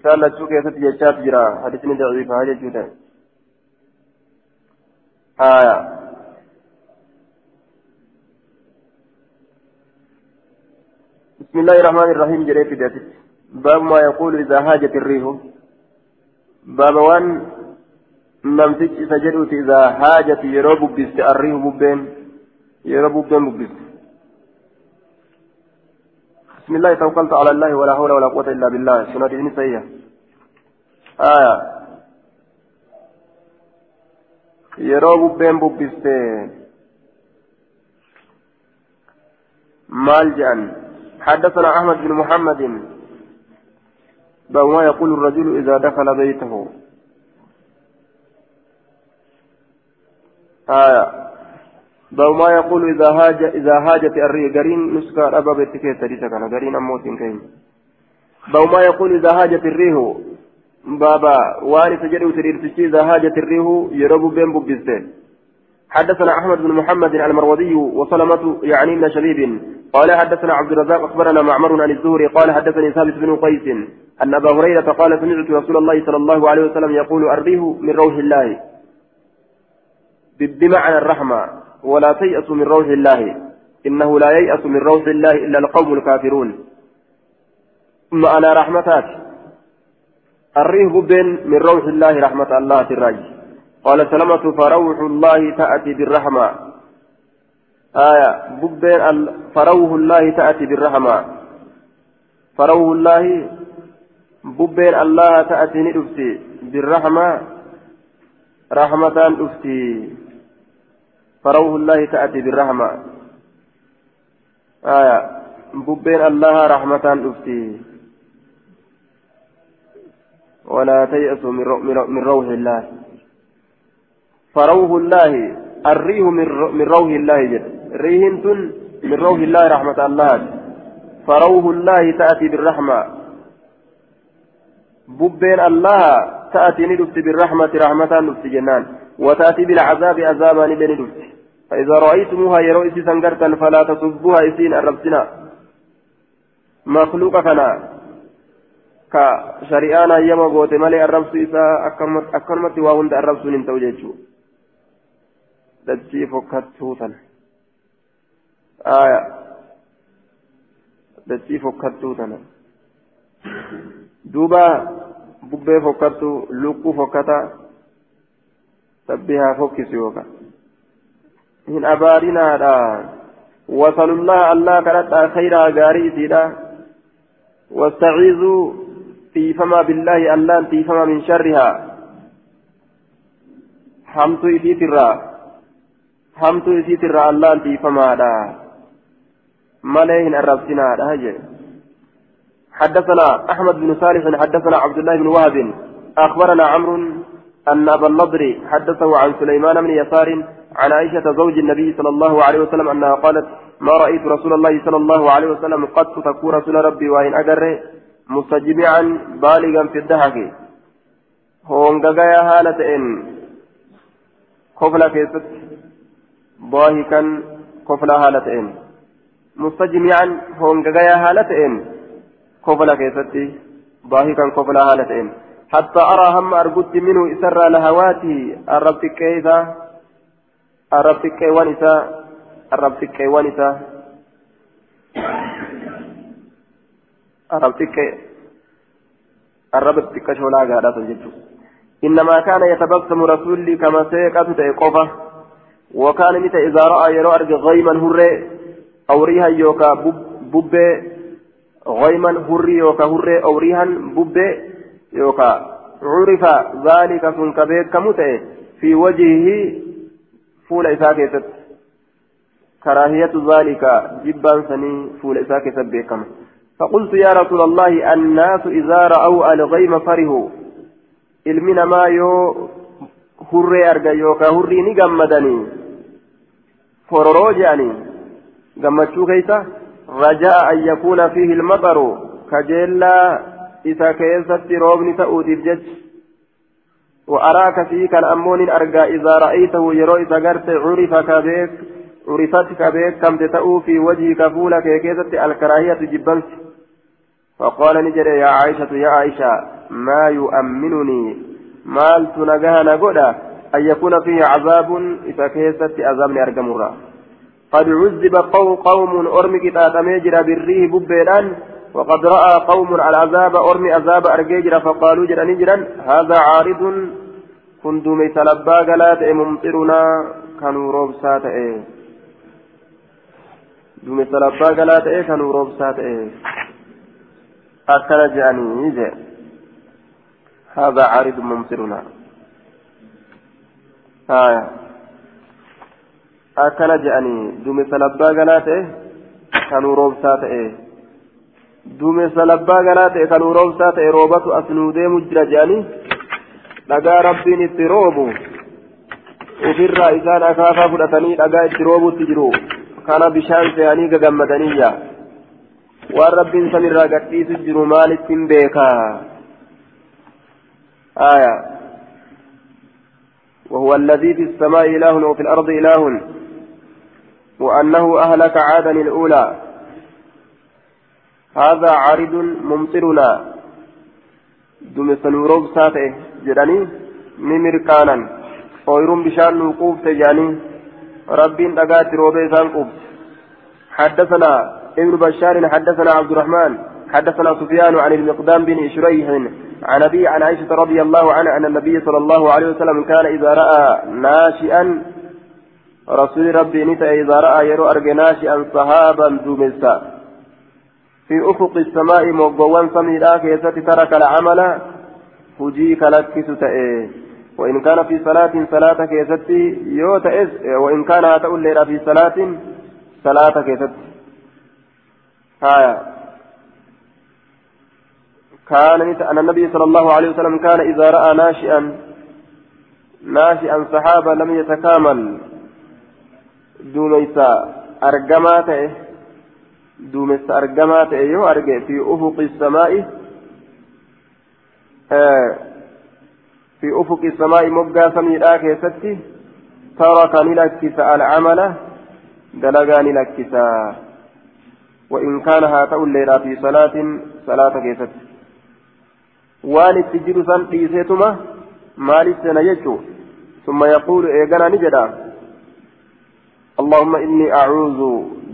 إسال لتشوك يسد يجات جرا؟ حديثني ضعيف هذا جودا آية. بسم الله الرحمن الرحيم جريت ذاتك باب ما يقول إذا هاجت الريح. باب وان نمتج سجدت إذا هاجت يروب بست الريح ببين يروب ببين ببست بسم الله توكلت على الله ولا حول ولا قوة إلا بالله. سنة ابن سيئة آية. يروب ببين ببست مال جان. حدثنا أحمد بن محمد. باب ما يقول الرجل إذا دخل بيته. آية. باب ما يقول إذا هاج إذا هاجت الري قرين نسكا أبا بيتكي تريسا كان قرين أموت كين باب ما يقول إذا هاجت الريح بابا واني سجد وتريرتشي إذا هاجت الريح يرب بين ببزتين حدثنا أحمد بن محمد المروذي وسلمة يعني من شبيب قال حدثنا عبد الرزاق أخبرنا معمر عن الزهري قال حدثني ثابت بن قيس أن أبا هريرة قال سمعت رسول الله صلى الله عليه وسلم يقول أريه من روح الله بمعنى الرحمة ولا تيأس من روح الله. إنه لا ييأس من روح الله إلا القوم الكافرون. معنى رحمتات الريه بين من روح الله رحمة الله الرجل قال سلمة فروح الله تأتي بالرحمة. آية. بين فروح الله تأتي بالرحمة. فروح الله. ببين الله تأتي ندفتي بالرحمة. رحمة أفتي فروح الله تأتي بالرحمة. آية. ببين الله رحمة أفتي. ولا تيأسوا من روح الله. فروح الله الريح من روح الله جد. ريح من روح الله رحمة الله. فروح الله تأتي بالرحمة. ببين الله تأتي ندفت بالرحمة رحمة ندفت جنان. وتأتي بالعذاب عذابا ندفت فإذا رأيتموها يروي سنقرتا فلا تصبوها إسين الربسنا مخلوق كنا. كشريانا يما قوت مالي الربس إسا أكرمت وهند الربس ننتو جيتشو دجي فكتوتا آية. دجي فكتوتا duuba bubbee fokkattu lukkuu fokkata sabbihaa fokkisu yookaan hin abaarinaadha wasalullaha allah kadhadhaa khayraa gaarii isiidha wastaciizuu tiifamaa billaahi allaan tiifamaa min sharrihaa hamtu isiitirraa hamtu isiitirraa allaan tiifamaadha malee hin arrabsinaadha jedhe حدثنا أحمد بن صالح حدثنا عبد الله بن وهب أخبرنا عمرو أن أبا النضر حدثه عن سليمان بن يسار عن عائشة زوج النبي صلى الله عليه وسلم أنها قالت ما رأيت رسول الله صلى الله عليه وسلم قد تكون رسول ربي وإن أجر مستجمعا بالغا في الدهك. هونغايا هالة إن. كفلا كيست. ضاهكا كفلا هالة إن. مستجمعا هونغايا هالة إن. كفلا كيستي ضاحكا كفلا هالتين حتى أرى هم أرقدت منه إسر لهواته الرب كيسا الرب كيوانسا؟ الرب كيوانسا؟ الرب كي الرب كشولا قادة جدو إنما كان يتبسم رسولي كما سيقات تيقظة وكان متى إذا رأى يرى أرجع غيما هري أو ريها يوكا بب غيما هري يوكا هري أو ريها بب يوكا عرف ذلك سن كبيك كمتئ في وجهه فول إساكيست كراهية ذلك جبا سني فول إساكيست بكم فقلت يا رسول الله الناس إذا رأوا الغيم فرهوا ilmi ما hurree arga yookaan hurrii ni gammadanii fororoo je'anii gammachuu keeysa rajaa an yakuuna fiihi ilmaxaru kajeellaa isa keessatti roobni ta'uutiif jecha. وأراك في كان أمون أرجع إذا رأيته يروي سجرت عرف كبيك عرفت كبيك كم تتأو في وجهك فولك كيكيزة الكراهية جبنت فقال نجري يا عائشة يا عائشة ما يؤمنني مالت نجاها نقودا أن يكون فيه عذاب إذا كيست عذاب أرجمرا قد عذب قوم أرمي كتاب ميجرا بالريه ببيران وقد رأى قوم العذاب أرمي عذاب أرجيجرا فقالوا جرا نجرا هذا عارض. كندومي قلات ممطرنا كانوا روبسات إيه. دومي تلبى قلات إيه كانوا إيه. أكل جاني هذا عارض ممطرنا آية je'anii duumessa labbaa ganaa ta'e kan roobsaa ta'e duumessa labbaa ganaa ta'e kan roobsaa ta'e roobatu as nuu deemu jira je'anii dhagaa rabbiin itti roobu ofirraa isaan akaafaa fudhatanii dhagaa itti roobutti jiru kana bishaan se'anii gagammadaniyya waan rabbiin sanirraa gadhiisu jiru maalittiin beekaa آية وهو الذي في السماء إله وفي الأرض إله وأنه أهلك عادا الأولى هذا عارض ممطرنا. دم سنوروب ساته جدني ممركانا ويرم بشان وقوف تجاني رب دقات روبي سانقوف حدثنا ابن بشار حدثنا عبد الرحمن حدثنا سفيان عن المقدام بن شريح عن أبي عن عائشة رضي الله عنها أن النبي صلى الله عليه وسلم كان إذا رأى ناشئا رسول ربي نتا إذا رأى يرو أرجناشي أن صهابا دومسا في أفق السماء مقوان سميرا كيست ترك العمل فجيك لكس تأيه وإن كان في صلاة صلاة كيست يو تأس وإن كان هتقول لنا في صلاة صلاة كيست هايا كان أن النبي صلى الله عليه وسلم كان إذا رأى ناشئا ناشئا صحابة لم يتكامل. argamaa ta'e ta'e yoo arge fi ufuqi samaa'i fi ufuqi samaa'i moggaa samiidhaa keessatti taraka ni lakkisa alcamala dalagaa ni lakkisa وإن كان هاتو الليلة في صلاة صلاة كيست والد تجد سن قيسيتما مالي سنججو ثم يقول إيقنا نجدا اللهم إني أعوذ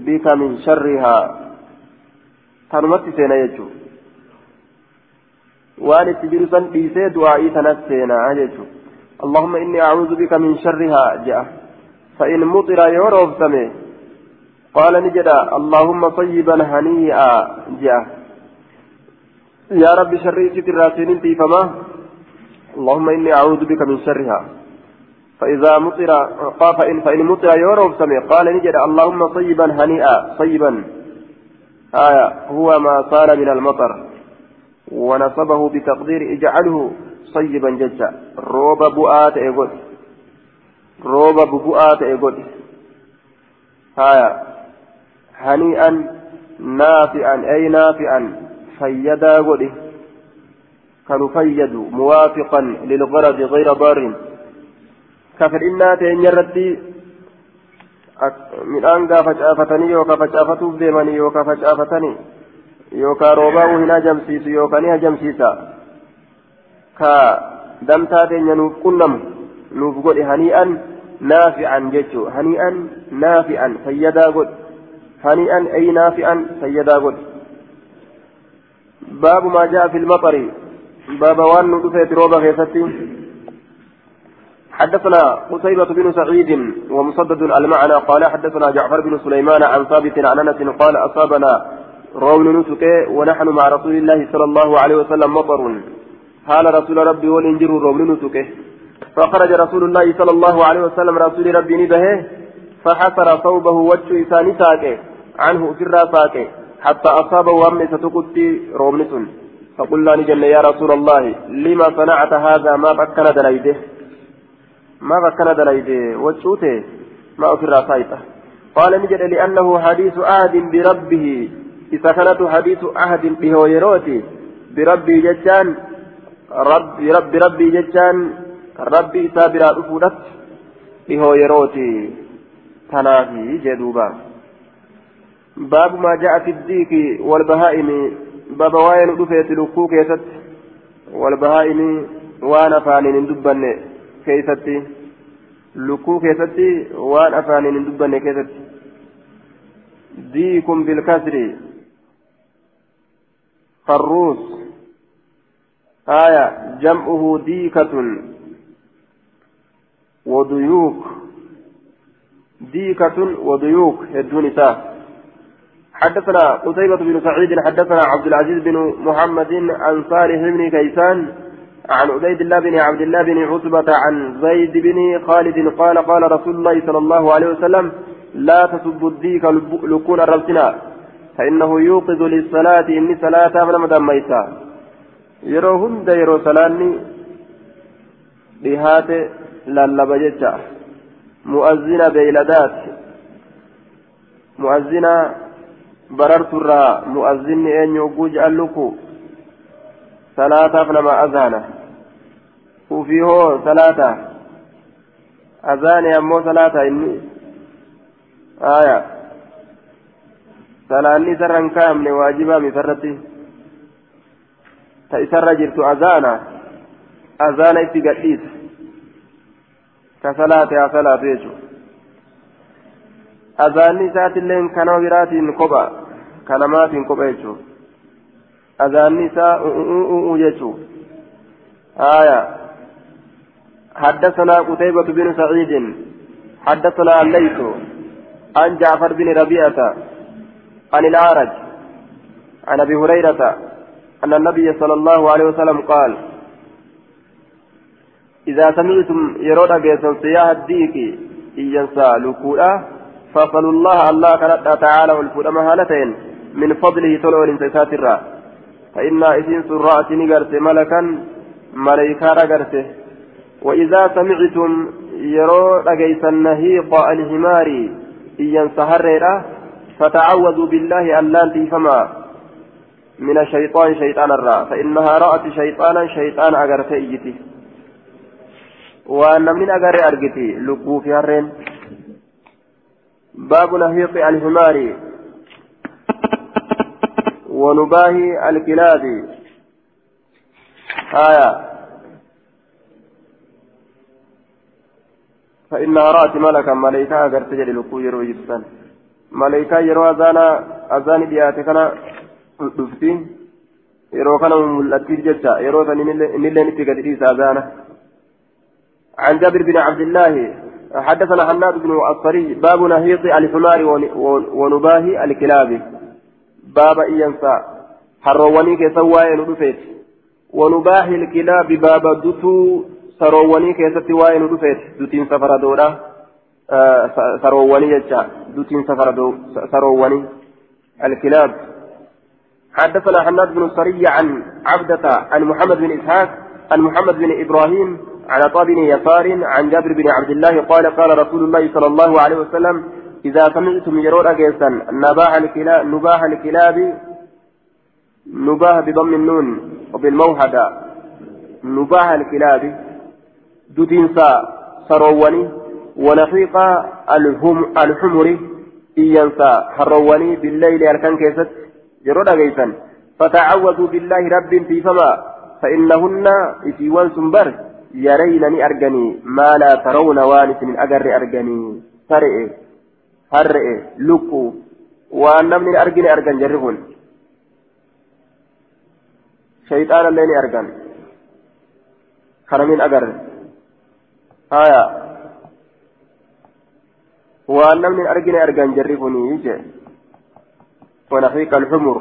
بك من شرها تنمت سينا يجو وان التجر سن بيسي دعائي تنت سينا يجو اللهم إني أعوذ بك من شرها جاء فإن مطر يورف سمي قال نجدا اللهم طيبا هنيئا جاء يا رب شري ستر فما اللهم إني أعوذ بك من شرها فإذا مطر فإن فإن مطر يورو سمع. قال نجد اللهم طيبا هنيئا طيبا. آية هو ما صار من المطر. ونصبه بتقدير اجعله طيبا ججا روب بؤات إيقود روب بؤات إيقود آية هنيئا نافعا أي نافعا. فيدا قده كانوا فيدوا موافقا للغرض غير ضار. Kafadhinnaa teenya irratti midhaan gaa facaafatanii yookaan facaafatuuf deemanii yookaan facaafatanii yookaan roobaa'uu hin hajamsiisu yookaan ni hajamsiisa ka damtaa teenya nuuf qunnamu nuuf godhe hanii'an naafi'an jechuun hanii'an naafi'an fayyadaa godhe hanii'an ay naafi'an fayyadaa godhe baabu maa ja'a filmaxari baaba waan nu dhufeeti rooba keessatti. حدثنا قتيبة بن سعيد ومسدد المعنى قال حدثنا جعفر بن سليمان عن ثابت عن أنس قال أصابنا رون نسك ونحن مع رسول الله صلى الله عليه وسلم مطر. قال رسول ربي ولنجر رون نسك. فخرج رسول الله صلى الله عليه وسلم رسول ربي نبه فحسر صوبه وجه إساني ساكي عنه سرا ساكي حتى أصابه وأمن ستقتي رومنس فقلنا نجل يا رسول الله لما صنعت هذا ما فكر دليده ما فكنا دليده وجوته ما أفر فايته قال نجد لأنه حديث عهد بربه إذا كانت حديث عهد به ويروتي بربي جتان رب رب ربي جتان ربي سابرا أفودت به ويروتي. تنافي جدوبا. باب ما جاء في الديك والبهائم باب واين دفيت لكوك يست والبهائم وأنا فانين دبن كيستي لكو كيستي وأنا فانين دبن كيستي ديكم بالكسر فروس آية جمعه ديكة وديوك ديكة وديوك هدون حدثنا قتيبة بن سعيد حدثنا عبد العزيز بن محمد عن صالح بن كيسان عن عبيد الله بن عبد الله بن عتبة عن زيد بن خالد قال قال رسول الله صلى الله عليه وسلم لا تسبوا الديك لكون الرسنا فإنه يوقظ للصلاة إني صلاة من دميتا. يرو هند يرو صلاني بهات لالبا جتا. مؤذن بيلدات. مؤذن بررت الرا مؤذن أن يوجوج اللكو صلاة فلما أذانه وفي هو صلاة أذان أمو صلاة إني آية salaanni isarra hin kaa'amne waajibaa misarratti ta isarra jirtu azaana azaana itti gadhiisa ka salaate haa salaatu jechuudha azaanni isaatillee kanama biraatiin kopha kanamaatiin kopha jechuudha isaa u'uu jechuudha آية حدثنا قتيبة بن سعيد حدثنا الليث عن جعفر بن ربيعة عن الأعرج عن أبي هريرة أن النبي صلى الله عليه وسلم قال إذا سمعتم يرون بيسن سياح الديك إيجنسا لكولا فصلوا الله الله تعالى والفود مهالتين من فضله تلو الانتسات الرا فإن إذن سرعة نقرت ملكا ملائكة رقرت وإذا سمعتم يرون بيسن نهيق الهمار إيجنسا هريرا فتعوذوا بالله أن فما من الشيطان شيطان الراء فإنها رأت شيطانا شيطان أجرت إجتي وأن من أجر أرجتي لقوا في هرين. باب نهيق الحمار ونباهي الكلاب. آية. فإنها رأت ملكا ملائكة أجرت جل لقوا يروي azaana azaani dhiyaate kana dhufti yeroo kana mul'attiif jecha yeroo san inilleen itti gadi dhiisa azaana عن جابر بن عبد الله حدثنا حناد بن الصري باب نهيط الحمار ونباه الكلاب. باب إينسا حروني كسواي ندفت ونباه الكلاب باب دتو سرووني كسواي ندفت دتين سفر دورا سرووني جتا دوتين سفر سرووني الكلاب حدثنا حماد بن الصري عن عبدة عن محمد بن إسحاق عن محمد بن إبراهيم عن عطاء بن يسار عن جابر بن عبد الله قال قال رسول الله صلى الله عليه وسلم إذا سمعتم يرون أجيسا نباح الكلاب نباح الكلاب نباه بضم النون وبالموحدة نباح الكلاب دوتينسا سرووني ونحيق الحمر إيانسا حرواني بالليل أركان كيست يرون أغيثا فتعوذوا بالله رب في فما فإنهن إسيوان سنبر يرينني أرجني ما لا ترون وانس من أجر أرجني. فرئ هرئ لكو وأن من أرجني أرجن جرهن شيطان الليل أرجن خرمين أجر آية waan namni argine argan jarri kuni je ونحيق الحمر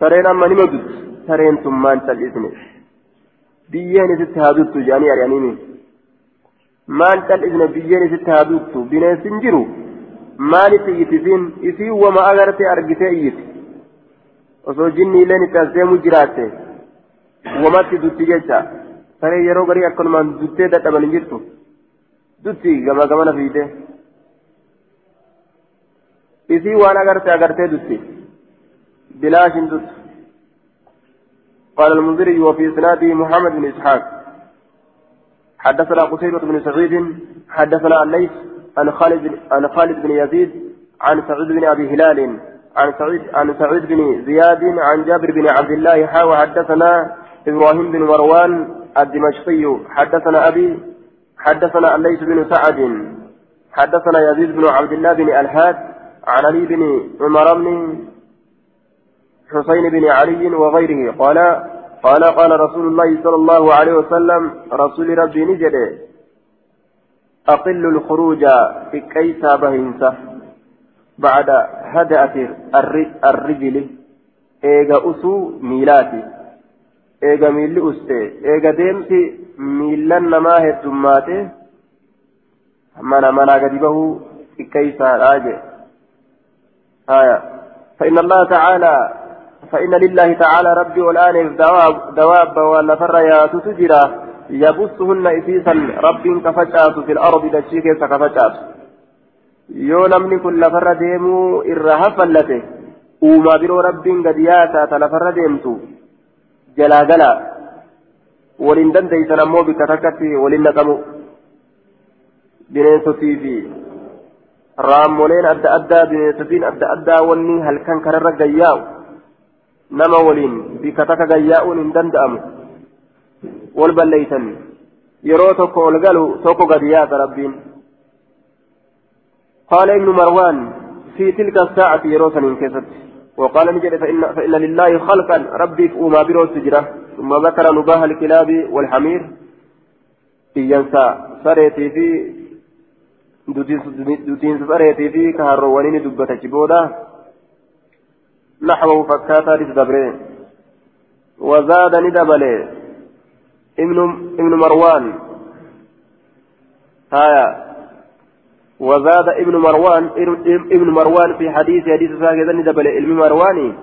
sareen amma nima dut sareen tun maan cal'isne biyyeen isitti haa duttu jedhanii ari'aniini maan cal'isne biyyeen isitti haa duttu bineensi hin jiru maalitti iyyiti isiin isiin wama agartee argitee iyyiti osoo jinni illeen itti as deemu jiraatte wamatti dutti jecha saree yeroo garii akkanumaan duttee dadhaban hin jirtu dutti gama gamana fiide isii waan agarte agartee dutti bilaashin dut قال المنذري وفي إسناده محمد بن إسحاق حدثنا قتيبة بن سعيد حدثنا الليث عن خالد عن خالد بن يزيد عن سعيد بن أبي هلال عن سعيد عن سعيد بن زياد عن جابر بن عبد الله حا وحدثنا إبراهيم بن مروان الدمشقي حدثنا أبي حدثنا الليث بن سعد حدثنا يزيد بن عبد الله بن الهاد عن علي بن عمر بن حسين بن علي وغيره. قال قال قال رسول الله صلى الله عليه وسلم رسول ربي نجد. أقل الخروج في كيسا بهنسة بعد هدأة الرجل إيجا أسو ميلاتي إيجا ميلي أستي إيجا ديمتي ميلان نما هدوماتي منا منا قد به في كيسا آية. فإن الله تعالى فإن لله تعالى ربي والآن دواب, دواب ولا فريات تجرى يبثهن إسيسا رب كفجأت في الأرض دشيك كفجأت yoo namni kun lafarra deemuu irra hafallate uumaa biroo rabbiin gadi yaataata lafarra deemtu jalaa galaa waliin dandeeysan ammoo bikka takkatti waliin naqamu bineensotii fi raammoleen adda addaa bineensotiin adda addaa wanni halkan kararra gayyaa'u nama waliin bikka takka gayyaa'uun hin danda'amu yeroo tokko ol galu tokko gadi yaata rabbiin. قال ابن مروان في تلك الساعة يروسا من كيست وقال نجد فإن, لله خلقا ربي فأما بروس تجرة ثم ذكر نباه الكلاب والحمير إيانسا سريتي في دوتين سريتي في كهروانين دبة جبودا نحوه فكاتا لتدبرين وزاد ندبلي ابن ابن مروان. هايا. وزاد ابن مروان ابن مروان في حديث حديث ساكت ندبل علم مرواني.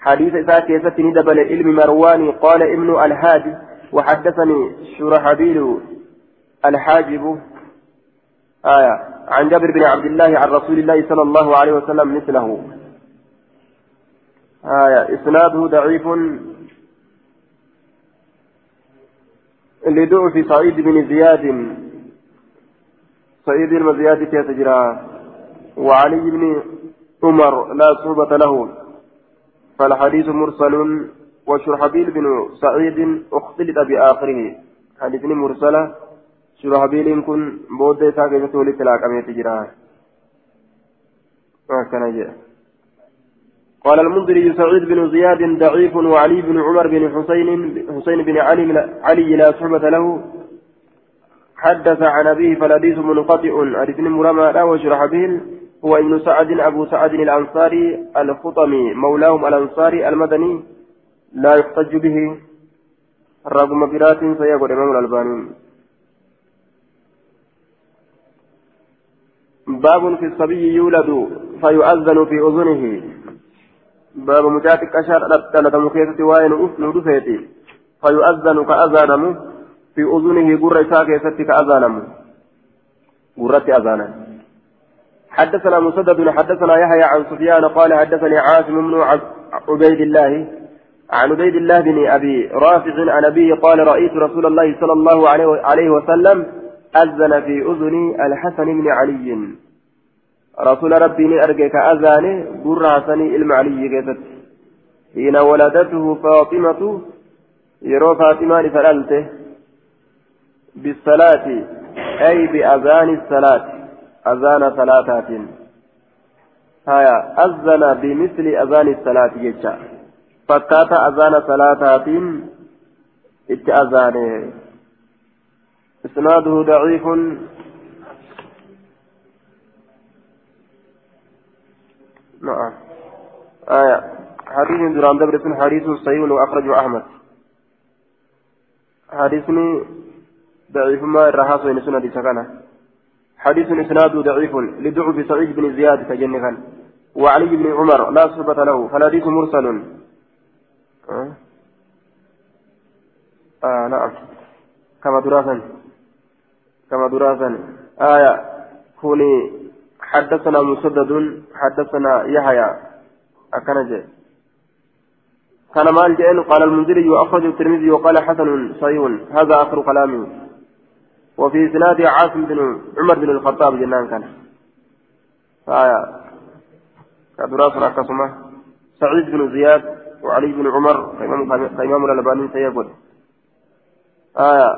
حديث ساكت ندبل علم مرواني. قال ابن الهادي وحدثني شرحبيل الحاجب. آية عن جابر بن عبد الله عن رسول الله صلى الله عليه وسلم مثله. آية إسناده ضعيف. لضعف سعيد بن زياد. سعيد المزياد كيف جرى وعلي بن عمر لا صوبة له. فالحديث مرسل وشرحبيل بن سعيد اختلط بآخره. حديث مرسلة شرحبيل كن بود ساقية ولي تلاك أميت جرى كان جاء قال المنذري سعيد بن زياد ضعيف وعلي بن عمر بن حسين حسين بن علي علي لا صحبة له. حدث عن أبيه فالحديث منقطع. حديث مرمى لا وشرحبيل هو ابن سعد أبو سعد الأنصاري الخطمي. مولاهم الأنصاري المدني. لا يحتج به. رغم قراءة سيقول الإمام الألباني. باب في الصبي يولد فيؤذن في أذنه. باب مجاتك أشار ألت مكيسة وين ندفيتي فيؤذن كأذانه في أذنه قرة ساكي ستك أذانه قرة أذانه حدثنا مسدد حدثنا يحيى عن سفيان قال حدثني عاصم بن عبيد الله عن عبيد الله بن أبي رافع عن أبيه قال رأيت رسول الله صلى الله عليه وسلم أذن في أذن الحسن بن علي. رسول ربي أرجك أذاني براسني المعلي كيست حين ولدته فاطمة يرو فاطمة فلالته بالصلاة أي بأذان الصلاة أذان صلاتات. هيا أذن بمثل أذان الصلاة يجا فكات أذان صلاتات. إتأذانه. إسناده ضعيف. نعم. آية. حديث دران دبر حديث صحيح وأخرجه أحمد. حديثني ضعيف ما الرهاص وإن سنة سكنة. حديث إسناده ضعيف لضعف سعيد بن زياد كجنة وعلي بن عمر لا صفة له فالحديث مرسل. آه. آه نعم. كما دراسا. كما دراسا. آية. كوني حدثنا مسدد حدثنا يحيى أكنج كان مال جئن قال المنذري وأخرج الترمذي وقال حسن صحيح هذا آخر كلامي. وفي سناد عاصم بن عمر بن الخطاب جنان كان. آية كدراس ركسمة سعيد بن زياد وعلي بن عمر كإمام الألباني سيقول. آية.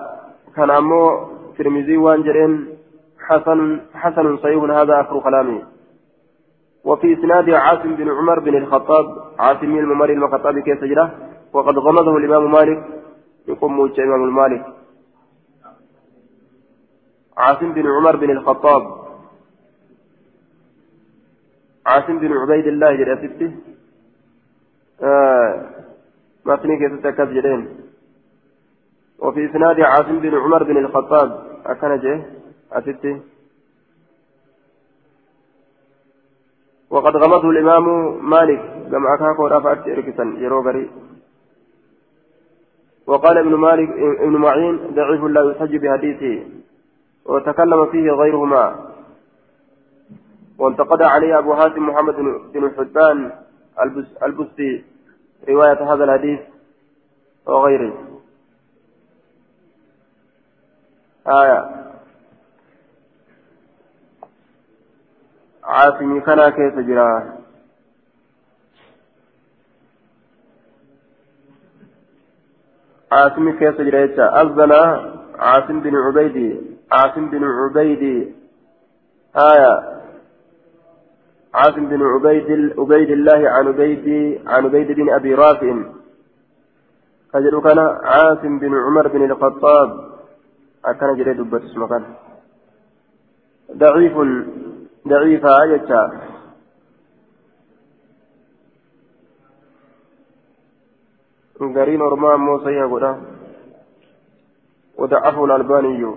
كان أمو ترمزي وأنجرين حسن حسن صحيح هذا آخر كلامه وفي إسناد عاصم بن عمر بن الخطاب عاصم الممر الخطاب كيف سجره وقد غمضه الإمام مالك يقوم موجه إمام المالك. عاصم بن عمر بن الخطاب. عاصم بن عبيد الله جل ستي آه ما فيني كيف تكذب جدين وفي إسناد عاصم بن عمر بن الخطاب أكن جه أستي وقد غمضه الإمام مالك كما أكاكو رفعت إركسا يروغري وقال ابن مالك ابن معين ضعيف لا يحج بحديثه وتكلم فيه غيرهما. وانتقد عليه أبو حاتم محمد بن حبان البستي رواية هذا الحديث وغيره. آية. عاصمي كان كيف جرى؟ عاصمي كيف جرى؟ أذن عاصم بن عبيد عاصم بن عبيد آية. عاصم بن عبيد عبيد الله عن عبيد عن عبيد بن أبي رافع. كان عاصم بن عمر بن الخطاب. أكان جري دبت اسمه كان ضعيف. ضعيفة يجا غرين ورمان موسى يقول وضعفه الألباني.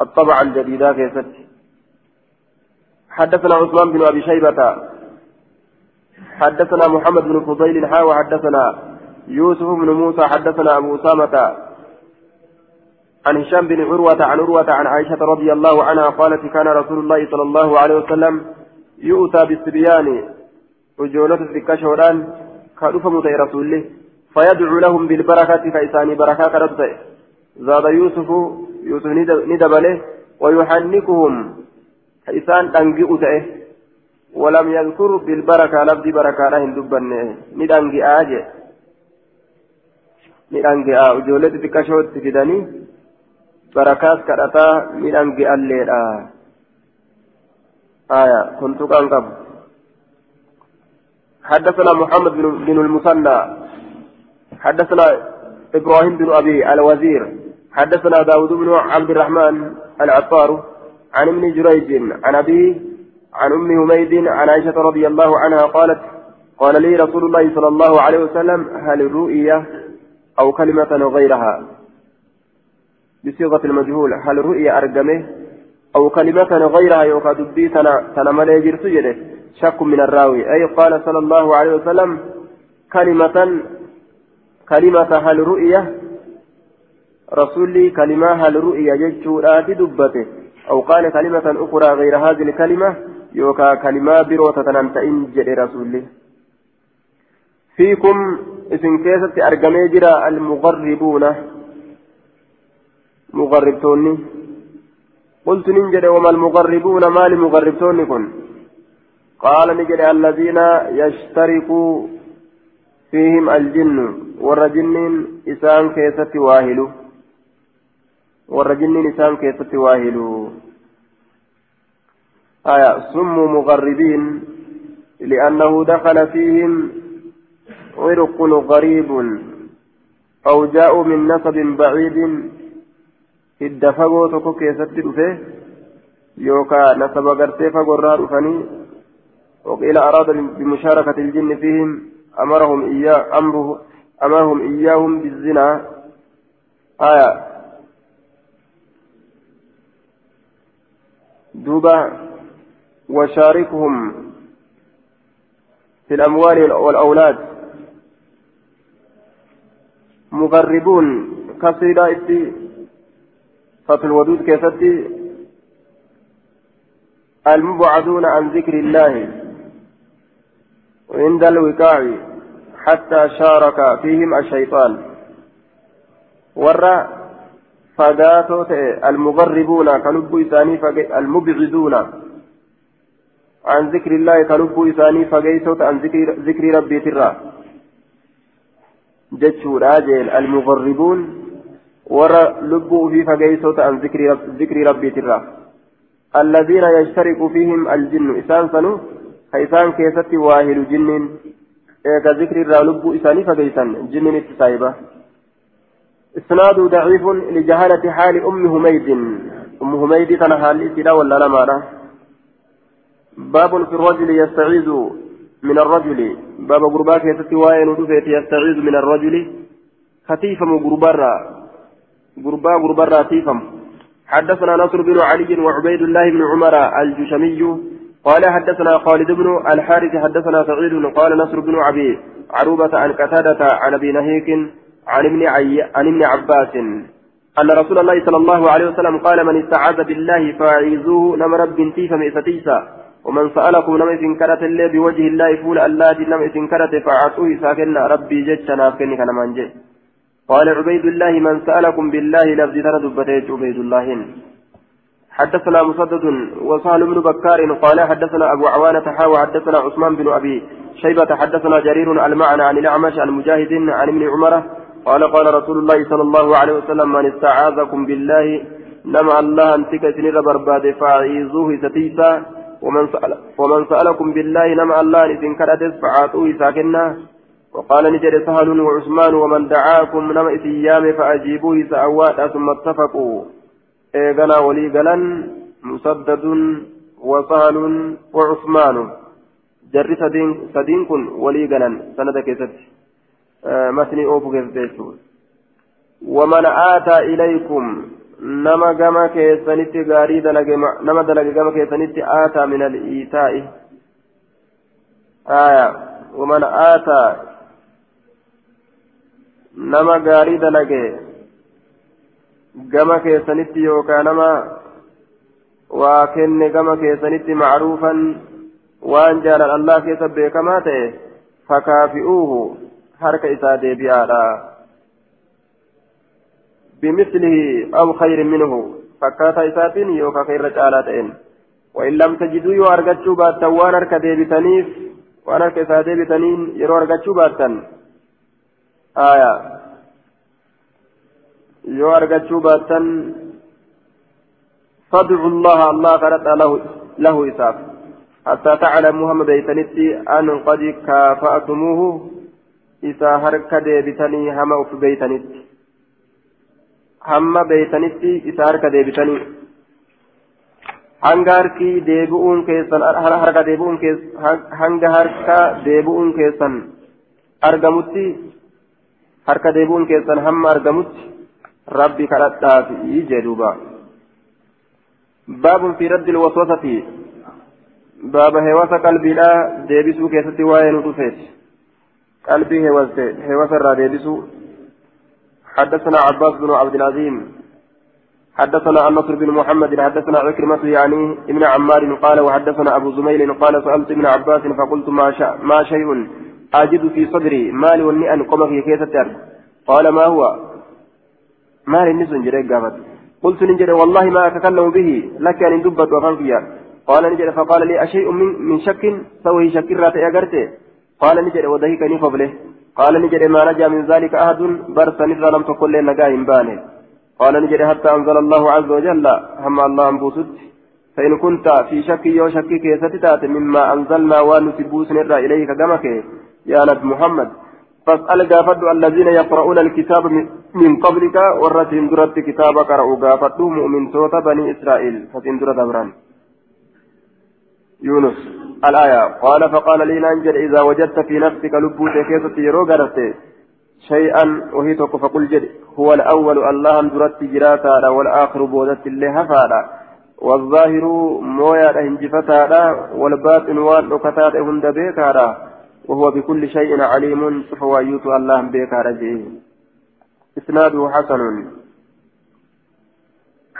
الطبعة الجديدة كيست حدثنا عثمان بن أبي شيبة. حدثنا محمد بن فضيل حا وحدثنا يوسف بن موسى حدثنا أبو أسامة. عن هشام بن عروة عن عروة عن عائشة رضي الله عنها قالت كان رسول الله صلى الله عليه وسلم يؤتى بالصبيان وجولة الذكاشوران كالوفة متى رسوله فيدعو لهم بالبركة كإساني بركة ربه زاد يوسف يوسف ندبله ويحنكهم. كإسان تنجئ تأه ولم يذكر بالبركة لفظ بركة لهم دبنه ندنجئ آجه midhange'a ijoollee xixiqqashootti fidanii barakaas kadhataa midhange'alleedha aya kun tuqaan qabu. حدثنا محمد بن, المثنى حدثنا إبراهيم بن ابي الوزير حدثنا داود بن عبد الرحمن العطار عن ابن جريج عن ابي عن ام هميد عن عائشه رضي الله عنها قالت قال لي رسول الله صلى الله عليه وسلم هل الرؤيا أو كلمة غيرها بصيغة المجهول هل رؤيا أرقمه أو كلمة غيرها يوكا دبي تنا تنا مالي جرسو شك من الراوي. أي قال صلى الله عليه وسلم كلمة كلمة هل رؤيا؟ رسولي كلمة هل رؤيا جتشورات دبته. أو قال كلمة أخرى غير هذه الكلمة يوكا كلمة بروتة تنمتئن جد رسولي. فيكم اسم كيسة أرقمي جرا المغربون. مغربتوني. قلت ننجد وما المغربون ما لمغربتوني كن. قال نجد الذين يشترك فيهم الجن والرجن إسان كيسة واهلو. والرجن إسان كيسة واهلو. آية سموا مغربين لأنه دخل فيهم عرق غريب أو جاءوا من نسب بعيد. الدفقوا تكو كيست دفه يوكا نسب غرتي فقرار فني وقيل أراد بمشاركة الجن فيهم أمرهم إياه أمره أمرهم إياهم بالزنا آية دوبا وشاركهم في الأموال والأولاد مغربون كسيدا فتح الودود كيفتي المبعدون عن ذكر الله. عند الوقاع حتى شارك فيهم الشيطان. ورى فداتو المغربون كلب إساني المبعدون عن ذكر الله. كلب إساني فقيسوت عن ذكر, ذكر ربي ترى. جتشو راجل المغربون ورى لبوا في فقيسوت عن ذكر, رب ذكر ربي ترى الذين يشترك فيهم الجن إسان سنو كيسان كيست واهل جن إيكا ذكر لبوا إساني فقيسان جن التسايبة إسناد ضعيف لجهالة حال أم هميد أم هميد تنهى الإسلام ولا لما باب في الرجل يستعيذ من الرجل باب غرباك ندفت يستعيذ من الرجل خفيفم غربرا غربا غربرا تيفم حدثنا نصر بن علي وعبيد الله بن عمر الجشمي قال حدثنا خالد بن الحارث حدثنا سعيد قال نصر بن عبي عروبة عن قتادة عن أبي نهيك عن ابن عي... عن ابن عباس. أن رسول الله صلى الله عليه وسلم قال من استعاذ بالله فأعيذوه نم رب تيف مئستيسا ومن سألكم نم إذن كرت الله بوجه الله فول الله نم إذن كرت فأعطوه ساكن ربي جتنا فكني كان منجي قال عبيد الله من سألكم بالله لفظ تردبت عبيد الله. حدثنا مسدد وسهل بن بكار قال حدثنا أبو عوانة حاوى حدثنا عثمان بن أبي شيبة حدثنا جرير المعنى عن الأعمش عن مجاهد عن ابن عمر قال قال رسول الله صلى الله عليه وسلم من استعاذكم بالله نمع الله أنتك سنر برباد فأعيذوه ستيسا. ومن, سأل ومن سألكم بالله نمع الله إذن كردس فعاتوه ساكنا وقال نجد سهل وعثمان ومن دعاكم نمع إسيام فأجيبوه سأواتا ثم اتفقوا. إيغنا ولي قلن مسدد وسهل وعثمان. جر سدين, كن ولي قلن سندك ستي مسني أوفو كيف ومن آتى إليكم نما جما كيسانيتي غاري دلق نما دلق جما كيسانيتي آتى من الإيتاء. آية. ومن آتى نما غاري دلق جما كيسانيتي يوكا نما وكن جما كيسانيتي معروفا وان جال الله كيسب كما فكافئوه harka isaa deebi'aadha. بمثله أو خير منه fakkaataa isaatiin yookaan ka irra caalaa ta'een. وإن لم تجدوا yoo argachuu baattan waan harka deebitaniif waan harka isaa deebitaniin yeroo argachuu baattan آية argachuu baattan فادعوا الله الله kadhadhaaf له إساف حتى تعلم محمد بيتنتي أن قد كافأتموه isaa harka deebitanii hama uf beeytanitti hamma beeytanitti isa harka deebitanii hanga harki deebi'uun keessan harka deebi'uun hanga harka deebi'uun keessan argamutti harka deebi'uun keessan hamma argamutti rabbi kadhadhaafi jedhuuba baabun fi raddi waswasati baaba heewasa qalbiidha deebisuu keessatti waa'ee nu dhufeeti قلبي هوس الراديبسو حدثنا عباس بن عبد العظيم حدثنا النصر بن محمد حدثنا عكرمة يعني ابن عمار قال وحدثنا أبو زميل قال سألت ابن عباس فقلت ما, شاء ما شيء أجد في صدري مال والنئن قم في كيسة قال ما هو؟ مال النسن جريك قامت. قلت نجري والله ما أتكلم به لك أن دبت وفان فيها. قال نجري فقال لي أشيء من, من شك؟ سوي شك راتي أجرته قال نجد ودهيكني قبله قال نجد ما نجا من ذلك أحد؟ برسا نفر لم تقل لنا قائم بانه قال نجد حتى أنزل الله عز وجل هم الله أنبوسد فإن كنت في شك يو شك كيستتات مما أنزلنا ونسبوس نرى إليك دمك يا نبي محمد. فاسأل قافد الذين يقرؤون الكتاب من قبلك ورتهم درت كتابك رأوا قافدوا مؤمن صوت بني إسرائيل. فتندر دوران يونس الآية. قال فقال لي ننجل إذا وجدت في نفسك لبوت كيسة يرو شيئا وهيتك فقل جد هو الأول الله درت جراتا والآخر بودت الله فادا والظاهر مويا هنجفتا والباطن والنكتات هند بيكارا وهو بكل شيء عليم فهو يوت الله بيكارا جيه إسناده حسن.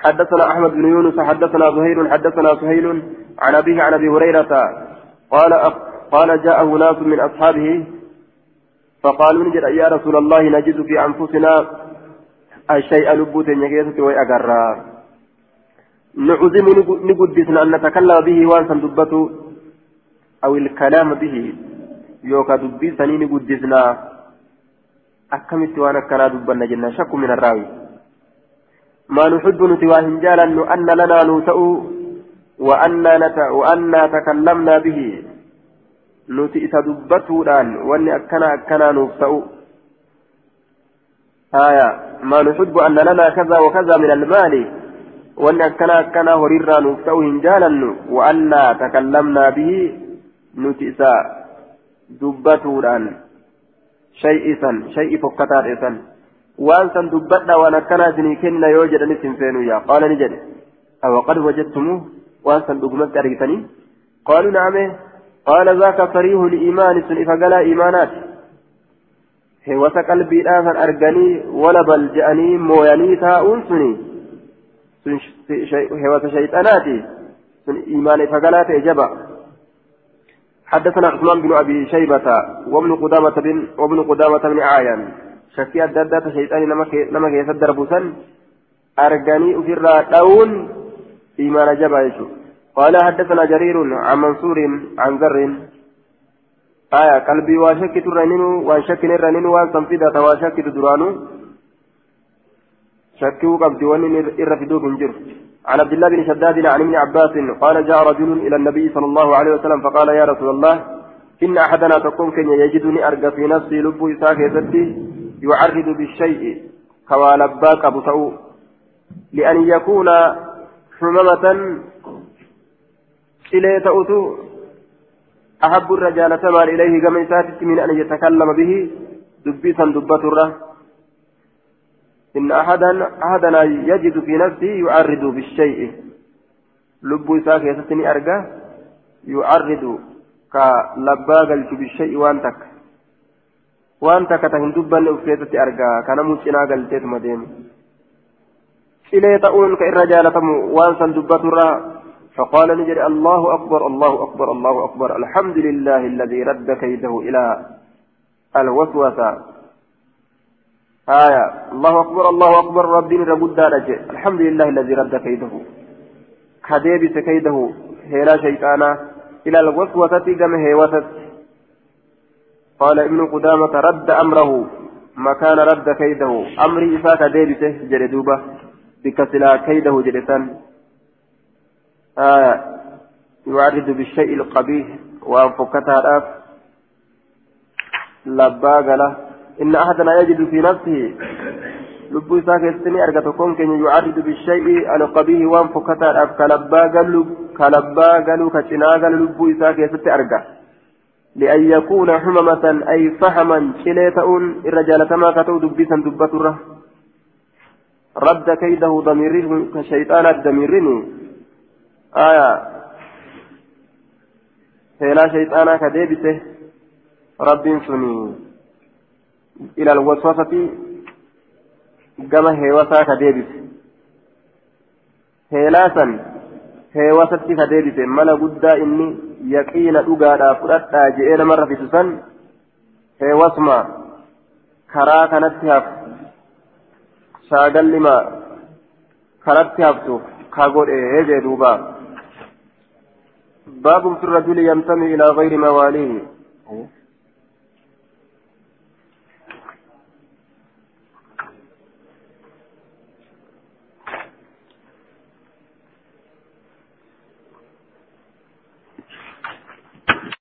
حدثنا أحمد بن يونس حدثنا زهير حدثنا سهيل عن أبيه عن أبي هريرة قال قال جاءه ناس من أصحابه فقالوا نجد يا رسول الله نجد في أنفسنا الشيء لبوت يجيسة ويأقرى نعزم نقدسنا أن نتكلم به وأن أو الكلام به. يوكا دبي سنين قدسنا أكمت وأنا كنا دبنا جنة شك من الراوي ما نحب نتواه جالا أن لنا نوتأ وأنا نت وأنا تكلمنا به نتي إذا دبتودان وأني أكنا أكنا نوتأ آية ما نحب أن لنا كذا وكذا من المال وأن أكنا أكنا هريرا نوتأ هنجالا وأنا تكلمنا به إذا إسان شيء فكتار إسان waan san dubbadha waan akkanaa isinii kenna yoo jedhanis hin feenu yaa qaala ni jedhe awa qad wajadtumuu waan san dhugumatti argitanii qaaluu naame qaala zaaka sariihu liimaani sun ifa galaa iimaanaati hewasa qalbiidhaa kan arganii wala je'anii mooyanii taa'uun suni sun hewasa shayxanaati sun iimaana ifa galaa ta'e jaba حدثنا عثمان بن أبي شيبة وابن قدامة بن وابن قدامة بن عايان shayxaanii nama keessa darbu san arganii ofirraa dha'uun imaana jabaa jechuudha قال حدثنا جرير عن منصور عن ذر آية قلبي واشك ترنين وانشك نرنين وان سنفيدة واشك تدرانو. شكوا قبض ونين إرفدوك انجر. عن عبد الله بن شداد عن ابن عباس قال جاء رجل إلى النبي صلى الله عليه وسلم فقال يا رسول الله إن أحدنا تكون كن يجدني أرقى في نفسي لب إساك يعرض بالشيء كوالباك أبو لأن يكون حمامة إليه تؤتو أحب الرجال تمال إليه كما من أن يتكلم به دبيسا دبة إن أحدا أحدنا يجد في نفسه يعرض بالشيء. لب إساك يستني أرقى يعرض كلباك بالشيء وانتك. argaa kanamuu cinaa galteetuma deemu cilee ta'uun ka irra jaalatamu waan san dubbaturraa فقال نجري الله أكبر الله أكبر الله أكبر. الحمد لله الذي رد كيده إلى الوسوسة. آية. الله أكبر الله أكبر ربي ربود الحمد لله الذي رد كيده. كديبس كيده هلا شيطانا. إلى الوسوسة كما هي وسط قال ابن قدامة رد أمره. مكان رد كيده. أمري إفاك ديبته جردوبة بكسلا كيده جرسان آه يعرض بالشيء القبيح. وأنفكتها الآف. لباق له. إن أحدنا يجد في نفسه لبو إساك يستني أرقى تكون كن يعرض بالشيء القبيح وأنفكتها الآف كلباق له كلباق له كتناق لبو إساك يستني أرقى لأن يكون حممة أي فهما شليتون الرجال كما كتو دبسا دبتره رد كيده ضمير كشيطان الدميرني آية. فلا شيطانا كديبته رب سني إلى الوسوسة كما هيوسا كديبته هيلاسا هيوسة كديبته ملا قد إني yaqiina dhugaadhaa fudhadhaa je'ee namarra fitu san heewasma karaa kanatti hafu shaagallima karatti haftu ka godhe jee duuba باب في الرجل ينتمي إلى غير مواليه